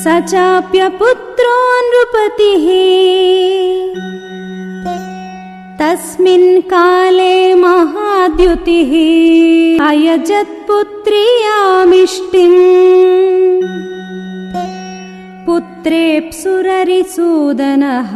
स चाप्यपुत्रो नृपतिः तस्मिन् काले महाद्युतिः। अयजत्पुत्र्यामिष्टिम्। पुत्रेऽप्सुररिसूदनः